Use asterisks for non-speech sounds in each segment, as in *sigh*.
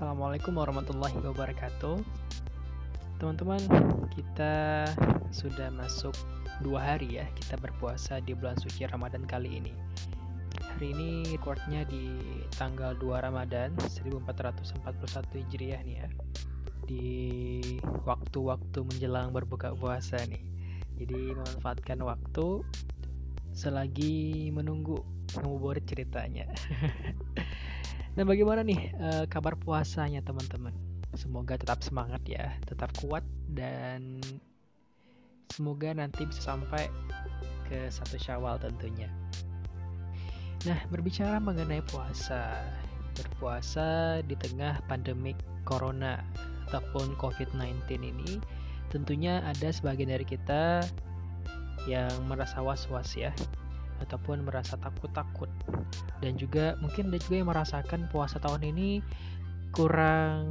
Assalamualaikum warahmatullahi wabarakatuh. Teman-teman, kita sudah masuk dua hari ya kita berpuasa di bulan suci Ramadan kali ini. Hari ini recordnya di tanggal 2 Ramadan 1441 Hijriah nih ya. Di waktu-waktu menjelang berbuka puasa nih. Jadi memanfaatkan waktu selagi menunggu ngabuburit ceritanya. *laughs* nah, bagaimana nih uh, kabar puasanya teman-teman? Semoga tetap semangat ya, tetap kuat dan semoga nanti bisa sampai ke satu Syawal tentunya. Nah, berbicara mengenai puasa, berpuasa di tengah pandemik corona ataupun COVID-19 ini, tentunya ada sebagian dari kita yang merasa was-was ya, ataupun merasa takut-takut. Dan juga mungkin ada juga yang merasakan puasa tahun ini kurang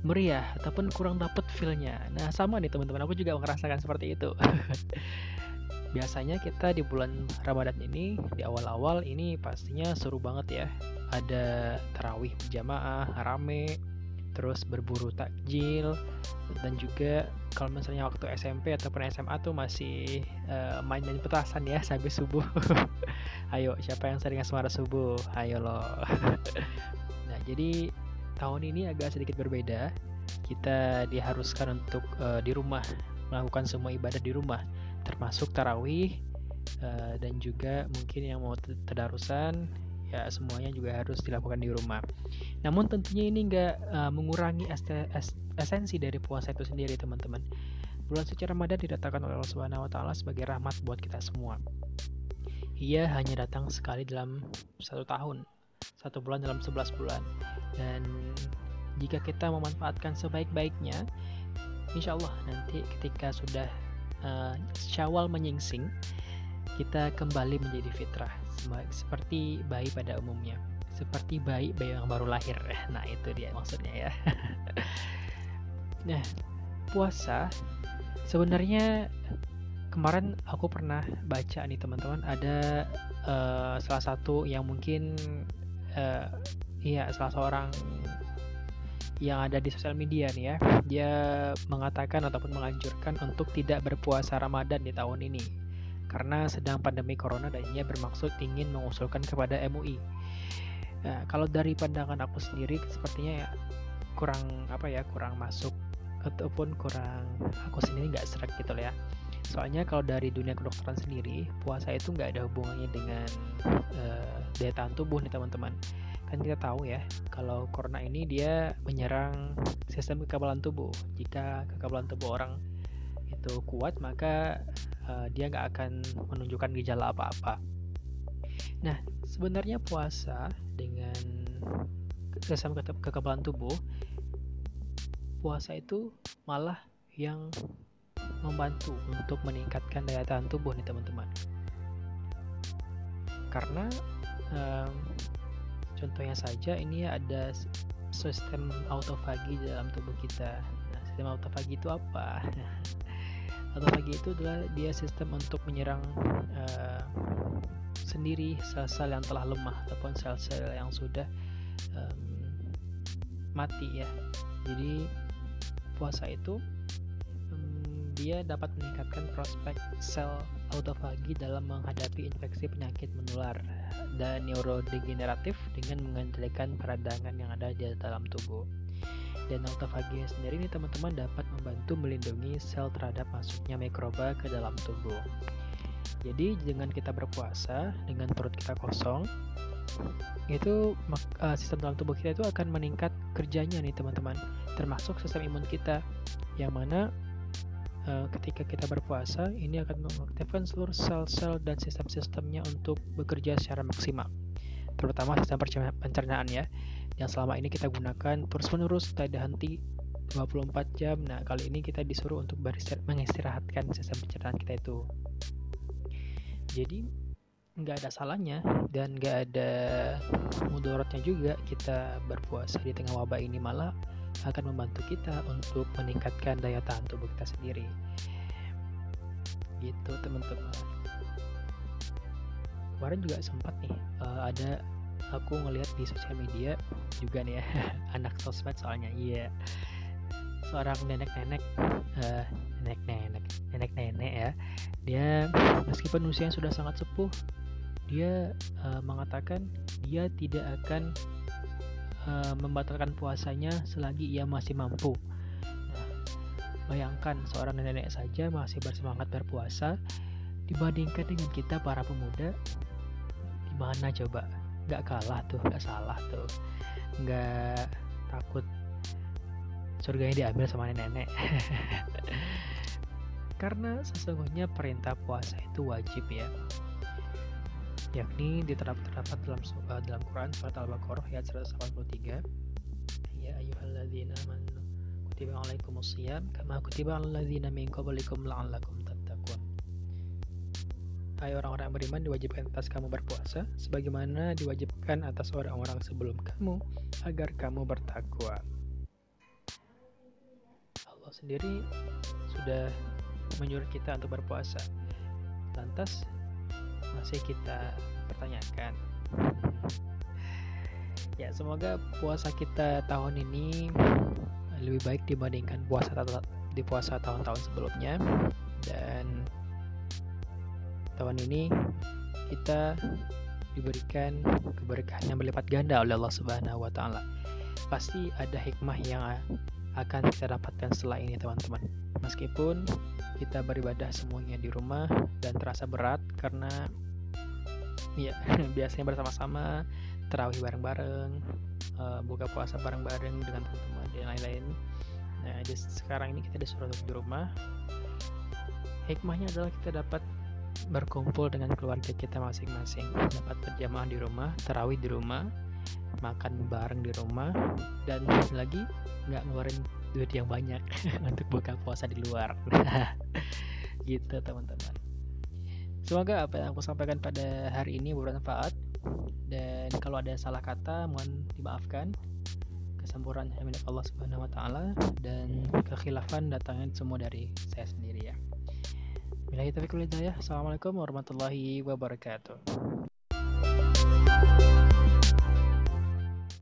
meriah ataupun kurang dapet feelnya. Nah sama nih teman-teman, aku juga merasakan seperti itu. *laughs* Biasanya kita di bulan Ramadan ini di awal-awal ini pastinya seru banget ya. Ada tarawih berjamaah, rame, terus berburu takjil dan juga kalau misalnya waktu SMP ataupun SMA tuh masih uh, main-main petasan ya *laughs* sampai subuh. Ayo siapa yang sering asmara subuh? Ayo loh. *laughs* nah jadi tahun ini agak sedikit berbeda. Kita diharuskan untuk uh, di rumah melakukan semua ibadah di rumah, termasuk tarawih uh, dan juga mungkin yang mau tadarusan ya semuanya juga harus dilakukan di rumah. Namun tentunya ini nggak uh, mengurangi esensi dari puasa itu sendiri teman-teman. Bulan suci Ramadan didatangkan oleh Allah Subhanahu wa taala sebagai rahmat buat kita semua. Ia hanya datang sekali dalam satu tahun satu bulan dalam 11 bulan dan jika kita memanfaatkan sebaik-baiknya insya Allah nanti ketika sudah uh, syawal menyingsing kita kembali menjadi fitrah seperti bayi pada umumnya. Seperti bayi bayi yang baru lahir. *laughs* Nah itu dia maksudnya ya. *laughs* Nah puasa sebenarnya kemarin aku pernah baca nih teman-teman. Ada uh, salah satu yang mungkin uh, iya salah seorang yang ada di sosial media nih ya. Dia mengatakan ataupun menganjurkan untuk tidak berpuasa Ramadan di tahun ini karena sedang pandemi corona dan ia bermaksud ingin mengusulkan kepada MUI nah, kalau dari pandangan aku sendiri sepertinya ya kurang apa ya kurang masuk ataupun kurang aku sendiri nggak serak gitu ya. Soalnya kalau dari dunia kedokteran sendiri puasa itu nggak ada hubungannya dengan uh, daya tahan tubuh nih teman-teman. Kan kita tahu ya kalau corona ini dia menyerang sistem kekebalan tubuh. Jika kekebalan tubuh orang itu kuat maka uh, dia nggak akan menunjukkan gejala apa-apa. Nah sebenarnya puasa dengan sistem kekebalan tubuh puasa itu malah yang membantu untuk meningkatkan daya tahan tubuh nih teman-teman. Karena um, contohnya saja ini ada sistem autofagi dalam tubuh kita. Nah sistem autofagi itu apa *laughs* autofagi itu adalah dia sistem untuk menyerang uh, sendiri sel-sel yang telah lemah ataupun sel-sel yang sudah um, mati ya jadi puasa itu dia dapat meningkatkan prospek sel autofagi dalam menghadapi infeksi penyakit menular dan neurodegeneratif dengan mengendalikan peradangan yang ada di dalam tubuh. Dan autofagi sendiri ini teman-teman dapat membantu melindungi sel terhadap masuknya mikroba ke dalam tubuh. Jadi dengan kita berpuasa dengan perut kita kosong, itu uh, sistem dalam tubuh kita itu akan meningkat kerjanya nih teman-teman, termasuk sistem imun kita yang mana Eh, ketika kita berpuasa ini akan mengaktifkan seluruh sel-sel dan sistem-sistemnya untuk bekerja secara maksimal. Terutama sistem pencernaan ya yang selama ini kita gunakan terus-menerus ada henti 24 jam. Nah kali ini kita disuruh untuk mengistirahatkan sistem pencernaan kita itu. Jadi nggak ada salahnya dan nggak ada mudorotnya juga kita berpuasa di tengah wabah ini malah akan membantu kita untuk meningkatkan daya tahan tubuh kita sendiri. Gitu teman-teman. Kemarin juga sempat nih uh, ada aku ngelihat di sosial media juga nih ya *laughs* anak sosmed soalnya iya. Seorang nenek-nenek uh, nenek-nenek nenek-nenek ya. Dia meskipun usianya sudah sangat sepuh dia uh, mengatakan dia tidak akan uh, membatalkan puasanya selagi ia masih mampu. Nah, bayangkan seorang nenek saja masih bersemangat berpuasa dibandingkan dengan kita para pemuda di mana coba nggak kalah tuh nggak salah tuh. Nggak takut surganya diambil sama nenek *laughs* karena sesungguhnya perintah puasa itu wajib ya. Yakni diterdapat dalam uh, dalam Quran surat Al-Baqarah ayat 183 ya ayyuhalladzina amanu kutiba alaikumusiyam kama kutiba alal ladzina min qablikum la'allakum Hai orang-orang beriman diwajibkan atas kamu berpuasa sebagaimana diwajibkan atas orang-orang sebelum kamu agar kamu bertakwa. Allah sendiri sudah menyuruh kita untuk berpuasa. Lantas masih kita pertanyakan. Ya, semoga puasa kita tahun ini lebih baik dibandingkan puasa di puasa tahun-tahun sebelumnya dan tahun ini kita diberikan keberkahan yang berlipat ganda oleh Allah Subhanahu wa taala. Pasti ada hikmah yang akan kita dapatkan setelah ini teman-teman. Meskipun kita beribadah semuanya di rumah dan terasa berat karena ya *laughs* biasanya bersama-sama terawih bareng-bareng, uh, buka puasa bareng-bareng dengan teman-teman dan lain-lain. Nah, sekarang ini kita disuruh di rumah. Hikmahnya adalah kita dapat berkumpul dengan keluarga kita masing-masing. Dapat berjamaah di rumah terawih di rumah makan bareng di rumah dan lagi nggak ngeluarin duit yang banyak *laughs* untuk buka puasa di luar. *laughs* Gitu teman-teman. Semoga apa yang aku sampaikan pada hari ini bermanfaat. Dan kalau ada salah kata mohon dimaafkan. Kesempurnaan milik Allah Subhanahu wa taala. Dan kekhilafan datangnya semua dari saya sendiri ya Bilahi taufiq Assalamualaikum warahmatullahi wabarakatuh.